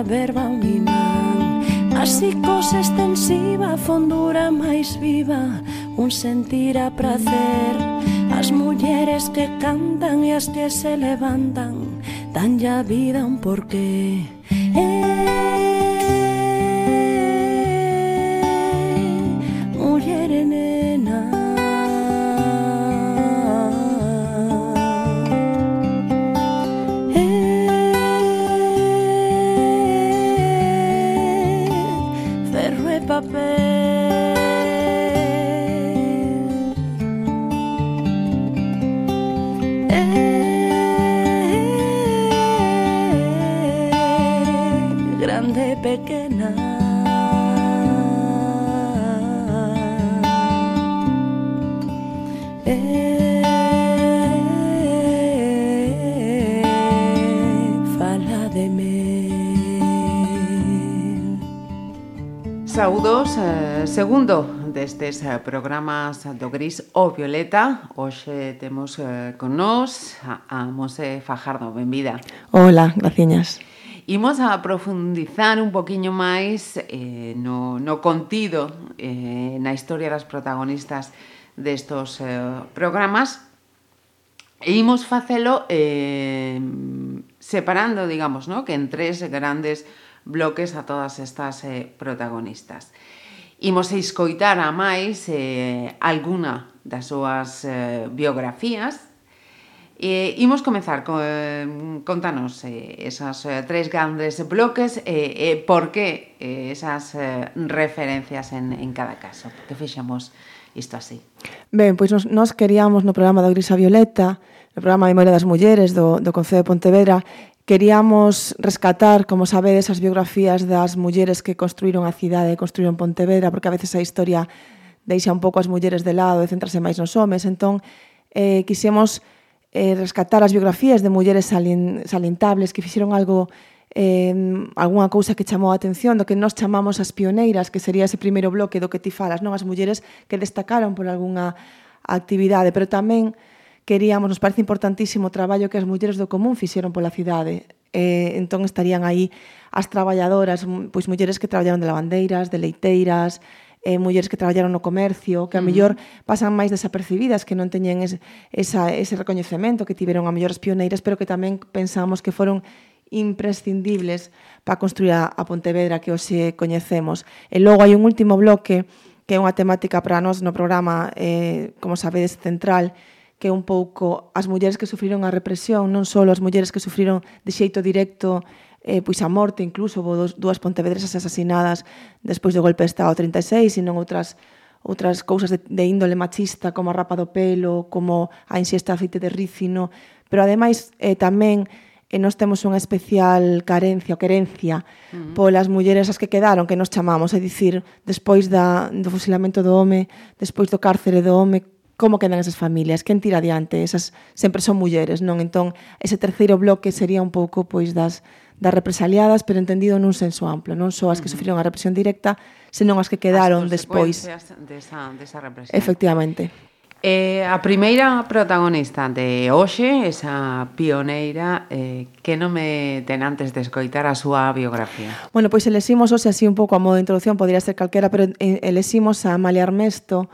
verba un imán A psicose extensiva, a fondura máis viva Un sentir a prazer As mulleres que cantan e as que se levantan Dan ya vida un porqué. pequena. Eh, fala de mí. Saudos, eh, segundo destes eh, programas do Gris ou Violeta. Hoxe temos eh, con nós a, a Mose Fajardo. Benvida. Hola, graciñas. Imos a profundizar un poquinho máis eh, no, no contido, eh, na historia das protagonistas destos eh, programas, e imos facelo eh, separando, digamos, no? que en tres grandes bloques a todas estas eh, protagonistas. Imos a escoitar a máis eh, alguna das súas eh, biografías, E imos comenzar, co, contanos eh, esas eh, tres grandes bloques e eh, eh, por que eh, esas eh, referencias en, en cada caso, que fixemos isto así. Ben, pois nos, nos queríamos no programa da Grisa Violeta, no programa de Memoria das Mulleres do, do Concello de Pontevedra, queríamos rescatar, como sabedes, as biografías das mulleres que construíron a cidade e construíron Pontevedra, porque a veces a historia deixa un pouco as mulleres de lado e centrase máis nos homes, entón eh, quixemos eh, rescatar as biografías de mulleres salin, salintables que fixeron algo eh, algunha cousa que chamou a atención do que nós chamamos as pioneiras, que sería ese primeiro bloque do que ti falas, non as mulleres que destacaron por algunha actividade, pero tamén queríamos, nos parece importantísimo o traballo que as mulleres do común fixeron pola cidade. Eh, entón estarían aí as traballadoras, pois mulleres que traballaron de lavandeiras, de leiteiras, eh, mulleres que traballaron no comercio, que a mellor pasan máis desapercibidas, que non teñen es, esa, ese recoñecemento que tiveron a mellor as pioneiras, pero que tamén pensamos que foron imprescindibles para construir a, a Pontevedra que hoxe coñecemos. E logo hai un último bloque que é unha temática para nós no programa, eh, como sabedes, central, que é un pouco as mulleres que sufriron a represión, non só as mulleres que sufriron de xeito directo eh, pois a morte incluso, houve dúas pontevedresas asasinadas despois do golpe de Estado 36, e non outras outras cousas de, de índole machista como a rapa do pelo, como a insiesta aceite de rícino, pero ademais eh, tamén e nós temos unha especial carencia ou querencia uh -huh. polas mulleres as que quedaron, que nos chamamos, é dicir, despois da, do fusilamento do home, despois do cárcere do home, como quedan esas familias, quen tira adiante, esas sempre son mulleres, non? Entón, ese terceiro bloque sería un pouco pois das das represaliadas, pero entendido nun senso amplo, non só as que sufriron a represión directa, senón as que quedaron as despois. Desa, desa represión. Efectivamente. Eh, a primeira protagonista de hoxe, esa pioneira, eh, que non me ten antes de escoitar a súa biografía? Bueno, pois eleximos hoxe así un pouco a modo de introducción, podría ser calquera, pero eh, eleximos a Amalia Armesto,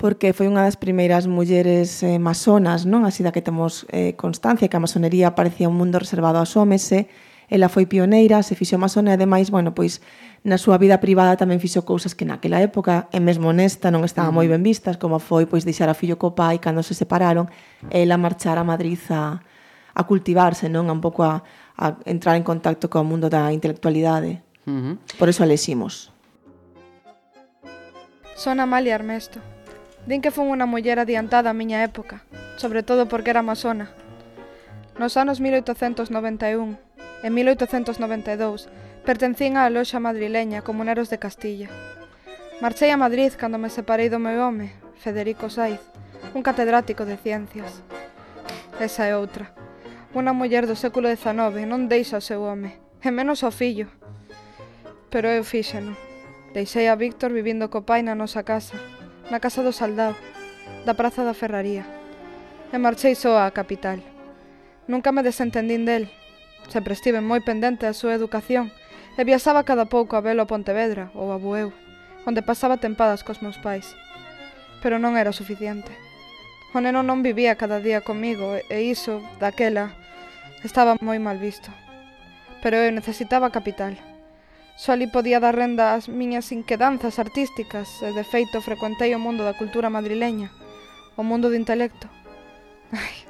porque foi unha das primeiras mulleres eh, masonas, non? Así da que temos eh, constancia que a masonería parecía un mundo reservado aos homes, e eh? Ela foi pioneira, se fixo masona e ademais, bueno, pois na súa vida privada tamén fixo cousas que naquela época e mesmo nesta non estaba moi mm. ben vistas, como foi pois deixar a fillo co pai cando se separaron, e ela marchar a Madrid a, a cultivarse, non? A un pouco a, a entrar en contacto co mundo da intelectualidade. Uh -huh. Por eso a leximos. Son Amalia Armesto. Din que fun unha muller adiantada á miña época, sobre todo porque era masona. Nos anos 1891, En 1892 pertencín á loxa madrileña Comuneros de Castilla. Marchei a Madrid cando me separei do meu home, Federico Saiz, un catedrático de ciencias. Esa é outra. Unha muller do século XIX non deixa o seu home, e menos ao fillo. Pero eu fíxeno. Deixei a Víctor vivindo co pai na nosa casa, na casa do Saldao, da Praza da Ferraría. E marchei soa á capital. Nunca me desentendín del, Sempre estive moi pendente da súa educación e viaxaba cada pouco a velo a Pontevedra ou a Bueu, onde pasaba tempadas cos meus pais. Pero non era suficiente. O neno non vivía cada día comigo e iso, daquela, estaba moi mal visto. Pero eu necesitaba capital. Só ali podía dar renda ás miñas inquedanzas artísticas e, de feito, frecuentei o mundo da cultura madrileña, o mundo do intelecto. Ai,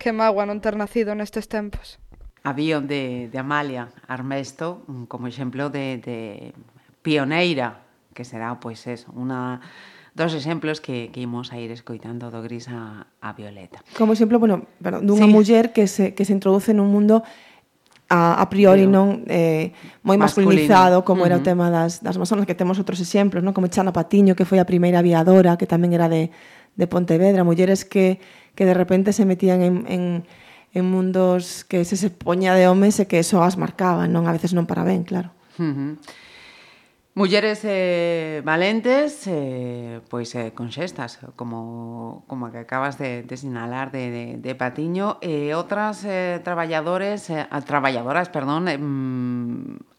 que mágoa non ter nacido nestes tempos avión de, de Amalia Armesto como exemplo de, de pioneira, que será, pois, eso, unha dos exemplos que, que imos a ir escoitando do gris a, a Violeta. Como exemplo, bueno, perdón, dunha sí. muller que se, que se introduce nun mundo a, a priori Pero, non eh, moi masculinizado como uh -huh. era o tema das, das masonas, que temos outros exemplos, non? como Chana Patiño, que foi a primeira aviadora, que tamén era de, de Pontevedra, mulleres que, que de repente se metían en, en en mundos que se se poña de homes e que eso as marcaban, non? A veces non para ben, claro. Uh -huh. Mulleres eh, valentes, eh, pois eh, con xestas, como, como que acabas de, de sinalar de, de, de Patiño, e eh, outras eh, traballadores, eh, traballadoras, perdón, eh,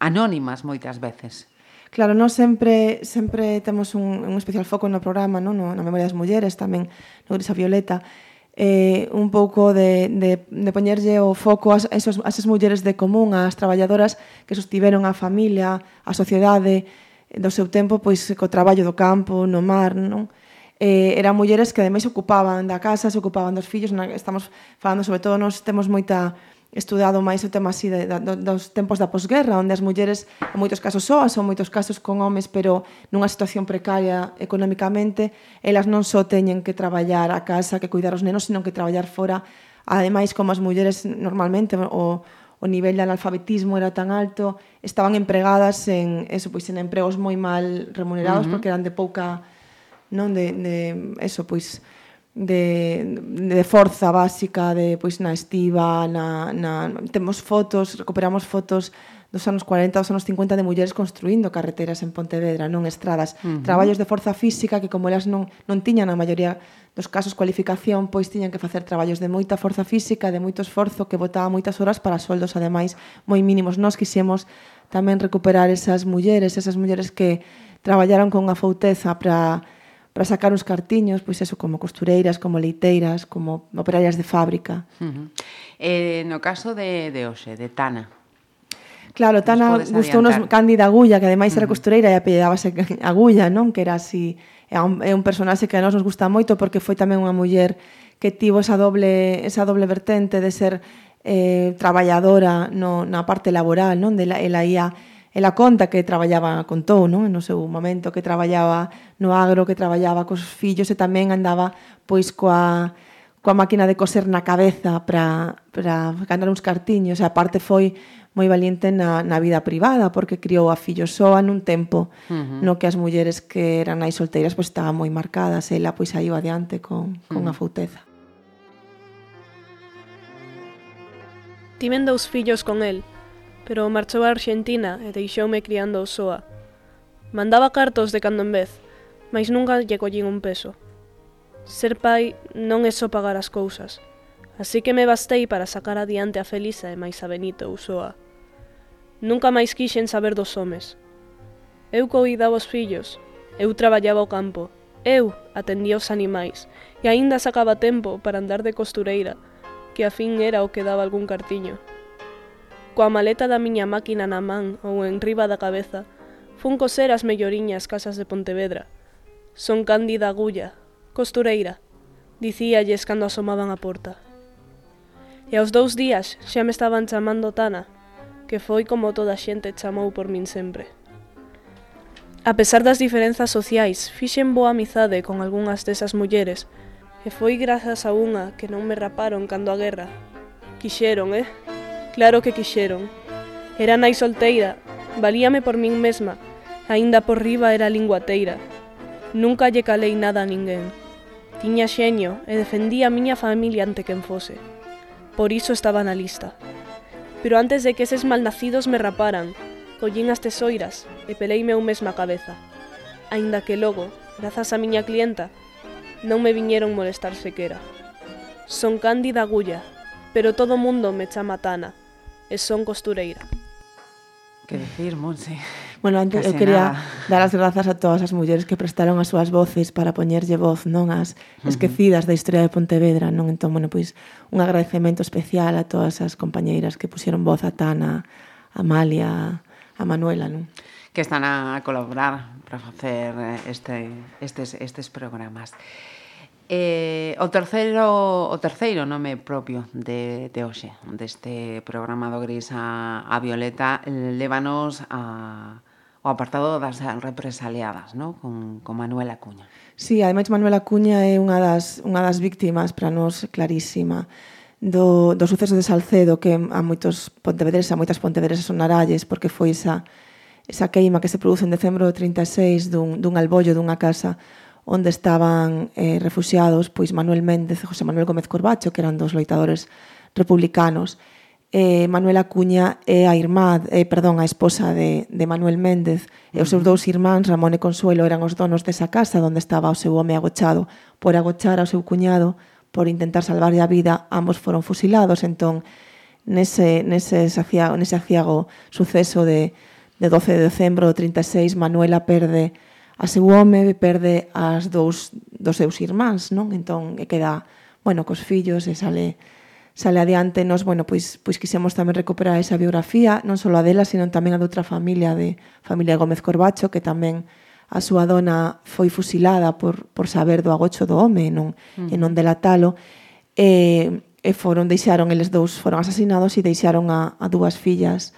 anónimas moitas veces. Claro, nós sempre sempre temos un, un especial foco no programa, non? No, na memoria das mulleres, tamén no Grisa Violeta, eh, un pouco de, de, de poñerlle o foco a, esos, a esas mulleres de común, as traballadoras que sostiveron a familia, a sociedade, do seu tempo pois co traballo do campo, no mar, non? Eh, eran mulleres que ademais ocupaban da casa, se ocupaban dos fillos, na, estamos falando sobre todo, nós temos moita estudado máis o tema así de, de, dos tempos da posguerra, onde as mulleres en moitos casos soas ou moitos casos con homes, pero nunha situación precaria economicamente, elas non só teñen que traballar a casa, que cuidar os nenos, senón que traballar fora. Ademais, como as mulleres normalmente o, o nivel de analfabetismo era tan alto, estaban empregadas en eso, pois en empregos moi mal remunerados uh -huh. porque eran de pouca non de, de eso, pois de, de forza básica de pois na estiva, na, na temos fotos, recuperamos fotos dos anos 40, dos anos 50 de mulleres construindo carreteras en Pontevedra, non estradas, uh -huh. traballos de forza física que como elas non non tiñan na maioría dos casos cualificación, pois tiñan que facer traballos de moita forza física, de moito esforzo que botaba moitas horas para soldos ademais moi mínimos. Nós quixemos tamén recuperar esas mulleres, esas mulleres que traballaron con afouteza para para sacar uns cartiños, pois eso, como costureiras, como leiteiras, como operarias de fábrica. Uh -huh. eh, no caso de, de Oxe, de Tana, Claro, Tana gustou nos Cándida Agulla, que ademais era costureira e apellidábase Agulla, non? Que era así, é un, é un personaxe que a nós nos gusta moito porque foi tamén unha muller que tivo esa doble, esa doble vertente de ser eh, traballadora no, na parte laboral, non? De la, ela ia Ela conta que traballaba, contou, non? no seu momento, que traballaba no agro, que traballaba cos fillos e tamén andaba pois coa, coa máquina de coser na cabeza para, para ganar uns cartiños. E aparte foi moi valiente na, na vida privada porque criou a fillo soa nun tempo uh -huh. no que as mulleres que eran aí solteiras pois estaban moi marcadas. Ela pois aí adiante con, con uh -huh. a fouteza. Tiven dous fillos con el, pero marchou a Argentina e deixoume criando soa. Mandaba cartos de cando en vez, mas nunca lle collín un peso. Ser pai non é só pagar as cousas, así que me bastei para sacar adiante a Felisa e máis a Benito ou soa. Nunca máis quixen saber dos homes. Eu coidaba os fillos, eu traballaba o campo, eu atendía os animais, e aínda sacaba tempo para andar de costureira, que a fin era o que daba algún cartiño coa maleta da miña máquina na man ou en riba da cabeza, fun coser as melloriñas casas de Pontevedra. Son Cándida Agulla, costureira, dicíalles cando asomaban a porta. E aos dous días xa me estaban chamando Tana, que foi como toda a xente chamou por min sempre. A pesar das diferenzas sociais, fixen boa amizade con algunhas desas mulleres, e foi grazas a unha que non me raparon cando a guerra. Quixeron, eh? Claro que quixeron. Era nai solteira, valíame por min mesma, aínda por riba era linguateira. Nunca lle calei nada a ninguén. Tiña xeño e defendía a miña familia ante quen fose. Por iso estaba na lista. Pero antes de que eses malnacidos me raparan, collín as tesoiras e peleime eu mesma a cabeza. Aínda que logo, grazas a miña clienta, non me viñeron molestar sequera. Son Cándida Agulla, pero todo mundo me chama Tana e son costureira. Que decir, Monse? Bueno, antes Case eu quería nada. dar as grazas a todas as mulleres que prestaron as súas voces para poñerlle voz non as esquecidas da historia de Pontevedra, non? Entón, bueno, pois un agradecemento especial a todas as compañeiras que pusieron voz a Tana, a Amalia, a Manuela, non? Que están a colaborar para facer eh, este, estes, estes programas. Eh, o terceiro o terceiro nome propio de, de hoxe, deste programa do Gris a, a Violeta, lévanos a, o apartado das represaliadas, no? con, con Manuel Acuña. Sí, ademais Manuela Cuña é unha das, unha das víctimas para nós clarísima do, do suceso de Salcedo que a moitos pontevedres, a moitas pontevedres son aralles porque foi esa, esa queima que se produce en decembro de 36 dun, dun albollo dunha casa onde estaban eh, refugiados pois Manuel Méndez e José Manuel Gómez Corbacho, que eran dos loitadores republicanos. Eh, Manuela Cuña é a irmá, eh, perdón, a esposa de, de Manuel Méndez e os seus dous irmáns, Ramón e Consuelo, eran os donos desa casa onde estaba o seu home agochado. Por agochar ao seu cuñado, por intentar salvarlle a vida, ambos foron fusilados. Entón, nese, nese, saciago, nese aciago suceso de, de 12 de decembro de 36, Manuela perde a seu home perde as dous dos seus irmáns, non? Entón e queda, bueno, cos fillos e sale sale adiante, nos, bueno, pois, pois quisemos tamén recuperar esa biografía, non só a dela, sino tamén a de outra familia, de familia Gómez Corbacho, que tamén a súa dona foi fusilada por, por saber do agocho do home non, mm. e non delatalo. E, e foron, deixaron, eles dous foron asasinados e deixaron a, a dúas fillas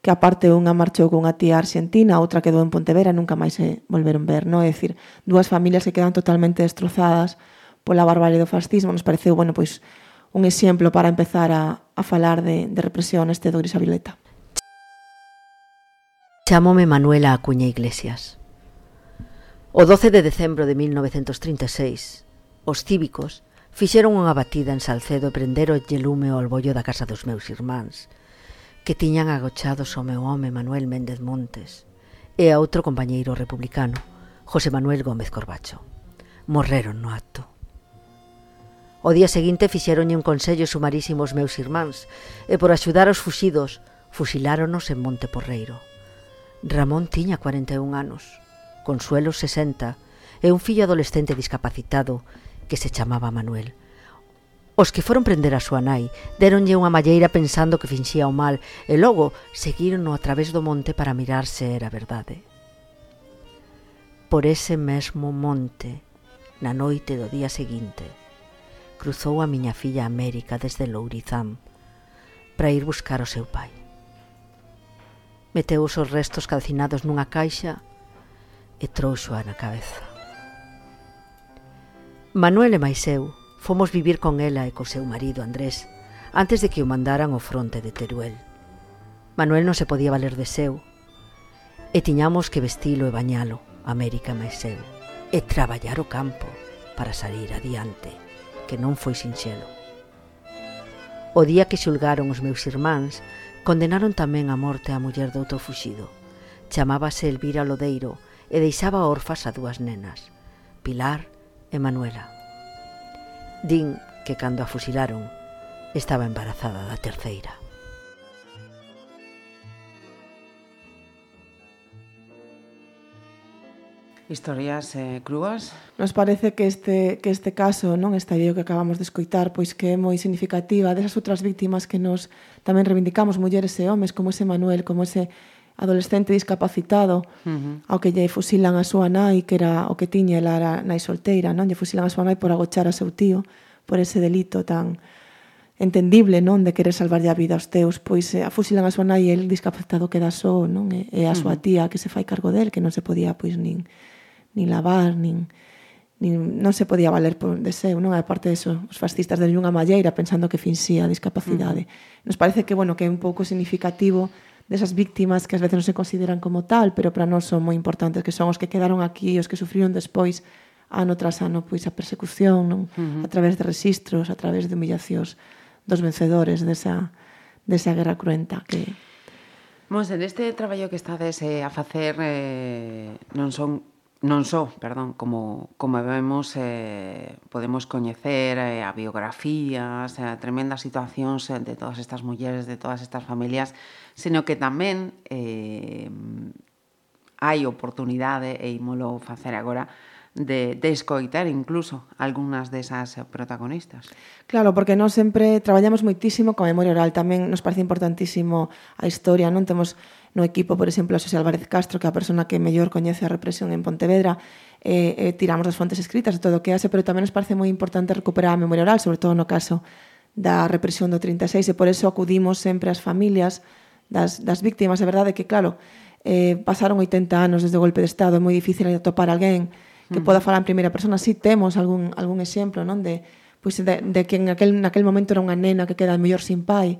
que aparte unha marchou cunha tía argentina, outra quedou en Pontevedra e nunca máis se volveron ver, non? É dicir, dúas familias que quedan totalmente destrozadas pola barbarie do fascismo, nos pareceu, bueno, pois un exemplo para empezar a, a falar de, de represión este do Grisa Violeta. Chamome Manuela Acuña Iglesias. O 12 de decembro de 1936, os cívicos fixeron unha batida en Salcedo e prenderon lume ao bollo da casa dos meus irmáns, que tiñan agochados ao meu home Manuel Méndez Montes e a outro compañeiro republicano, José Manuel Gómez Corbacho. Morreron no acto. O día seguinte fixeronlle un consello sumarísimo aos meus irmáns e por axudar aos fuxidos fusiláronos en Monte Porreiro. Ramón tiña 41 anos, Consuelo 60 e un fillo adolescente discapacitado que se chamaba Manuel Os que foron prender a súa nai deronlle unha malleira pensando que finxía o mal e logo seguirono a través do monte para mirar se era verdade. Por ese mesmo monte, na noite do día seguinte, cruzou a miña filla América desde Lourizán para ir buscar o seu pai. Meteu os seus restos calcinados nunha caixa e trouxoa na cabeza. Manuel e máis eu Fomos vivir con ela e co seu marido Andrés antes de que o mandaran ao fronte de Teruel. Manuel non se podía valer de seu e tiñamos que vestilo e bañalo, América máis eu, e traballar o campo para salir adiante, que non foi sinxelo. O día que xulgaron os meus irmáns, condenaron tamén a morte a muller do outro fuxido. Chamábase Elvira Lodeiro e deixaba orfas a dúas nenas, Pilar e Manuela. Din que cando a fusilaron estaba embarazada da terceira. historias eh, crúas. Nos parece que este, que este caso, non esta vídeo que acabamos de escoitar, pois que é moi significativa desas outras víctimas que nos tamén reivindicamos, mulleres e homes, como ese Manuel, como ese adolescente discapacitado uh -huh. ao que lle fusilan a súa nai, que era o que tiña ela era nai solteira, non? Lle fusilan a súa nai por agochar a seu tío, por ese delito tan entendible, non, de querer salvarlle a vida aos teus, pois eh, fusilan a súa nai e el discapacitado queda só, non? E, e a súa tía que se fai cargo del, que non se podía pois nin nin lavar, nin nin, non se podía valer por deseo, non? a parte eso, os fascistas de unha malleira pensando que finxía a discapacidade. Mm. Nos parece que, bueno, que é un pouco significativo desas víctimas que ás veces non se consideran como tal, pero para nós son moi importantes, que son os que quedaron aquí, os que sufriron despois ano tras ano pois a persecución, non? Uh -huh. a través de registros, a través de humillacións dos vencedores desa, desa guerra cruenta que, Monse, neste traballo que estades eh, a facer eh, non son non só, perdón, como, como vemos, eh, podemos coñecer eh, a biografías, a tremendas situacións eh, de todas estas mulleres, de todas estas familias sino que tamén eh, hai oportunidade, e imolo facer agora, de, de escoitar incluso algunhas desas protagonistas. Claro, porque nós sempre traballamos moitísimo coa memoria oral, tamén nos parece importantísimo a historia, non temos no equipo, por exemplo, a Xosé Álvarez Castro, que é a persona que mellor coñece a represión en Pontevedra, eh, eh, tiramos das fontes escritas de todo o que hace, pero tamén nos parece moi importante recuperar a memoria oral, sobre todo no caso da represión do 36, e por eso acudimos sempre ás familias, das, das víctimas. É verdade que, claro, eh, pasaron 80 anos desde o golpe de Estado, é moi difícil atopar alguén que mm. poda falar en primeira persona. Si sí, temos algún, algún exemplo, non? De, pois de, de que en aquel, naquel momento era unha nena que queda mellor sin pai,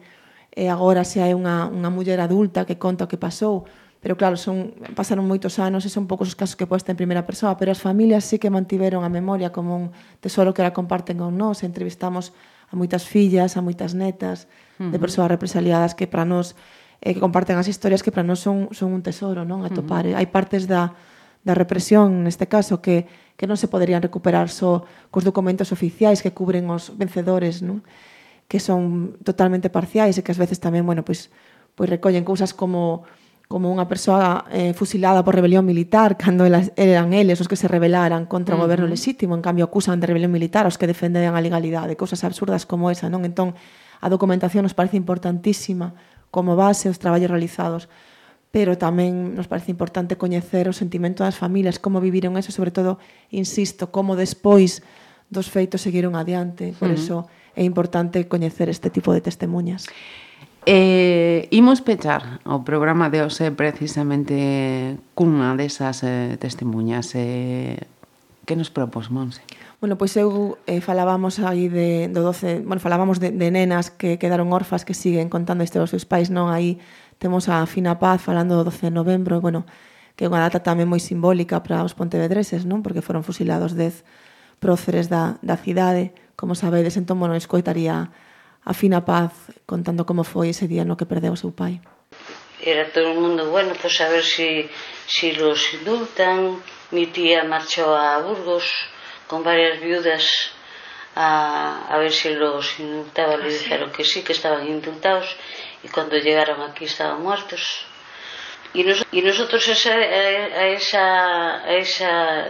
e agora se hai unha, unha muller adulta que conta o que pasou, pero claro, son, pasaron moitos anos e son poucos os casos que posta en primeira persoa, pero as familias sí que mantiveron a memoria como un tesoro que ahora comparten con nós, entrevistamos a moitas fillas, a moitas netas uh -huh. de persoas represaliadas que para nós eh, que comparten as historias que para nós son, son un tesoro non a topar. Uh -huh. Hai partes da, da represión, neste caso, que, que non se poderían recuperar só cos documentos oficiais que cubren os vencedores, non? que son totalmente parciais e que ás veces tamén, bueno, pois, pois recollen cousas como como unha persoa eh, fusilada por rebelión militar cando elas, eran eles os que se rebelaran contra o uh -huh. goberno lexítimo, en cambio acusan de rebelión militar os que defenden a legalidade, cousas absurdas como esa, non? Entón, a documentación nos parece importantísima como base os traballos realizados pero tamén nos parece importante coñecer o sentimento das familias, como viviron eso, sobre todo, insisto, como despois dos feitos seguiron adiante. Por uh -huh. eso é importante coñecer este tipo de testemunhas. Eh, imos pechar o programa de hoxe precisamente cunha desas eh, testemunhas eh, que nos propós, Monse? Monse? Bueno, pois eu eh, falábamos aí de, do 12, bueno, falábamos de, de nenas que quedaron orfas que siguen contando isto aos seus pais, non? Aí temos a Fina Paz falando do 12 de novembro, bueno, que é unha data tamén moi simbólica para os pontevedreses, non? Porque foron fusilados 10 próceres da, da cidade. Como sabedes, entón, bueno, escoitaría a Fina Paz contando como foi ese día no que perdeu o seu pai. Era todo o mundo, bueno, pois pues a ver si, si los indultan. Mi tía marchou a Burgos, con varias viudas a, a ver si los indultaba. Le dijeron que sí, que estaban indultados y cuando llegaron aquí estaban muertos. Y, nos, y nosotros esa, a, esa, a esa,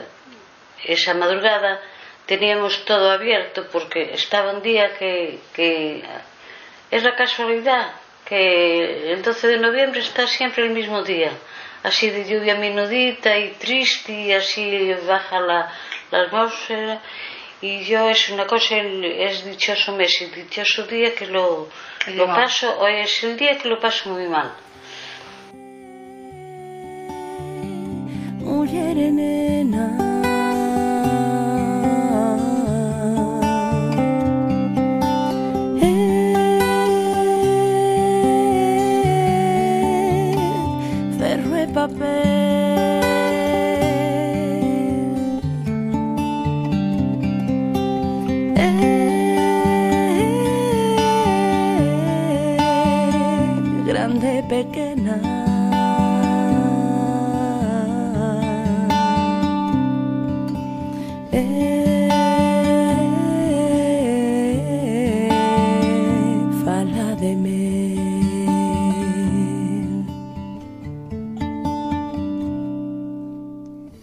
esa madrugada teníamos todo abierto porque estaba un día que, que es la casualidad que el 12 de noviembre está siempre el mismo día, así de lluvia menudita y triste y así baja la, la atmósfera y yo es una cosa, es dichoso mes y dichoso día que lo, lo paso, hoy es el día que lo paso muy mal. Mujer en up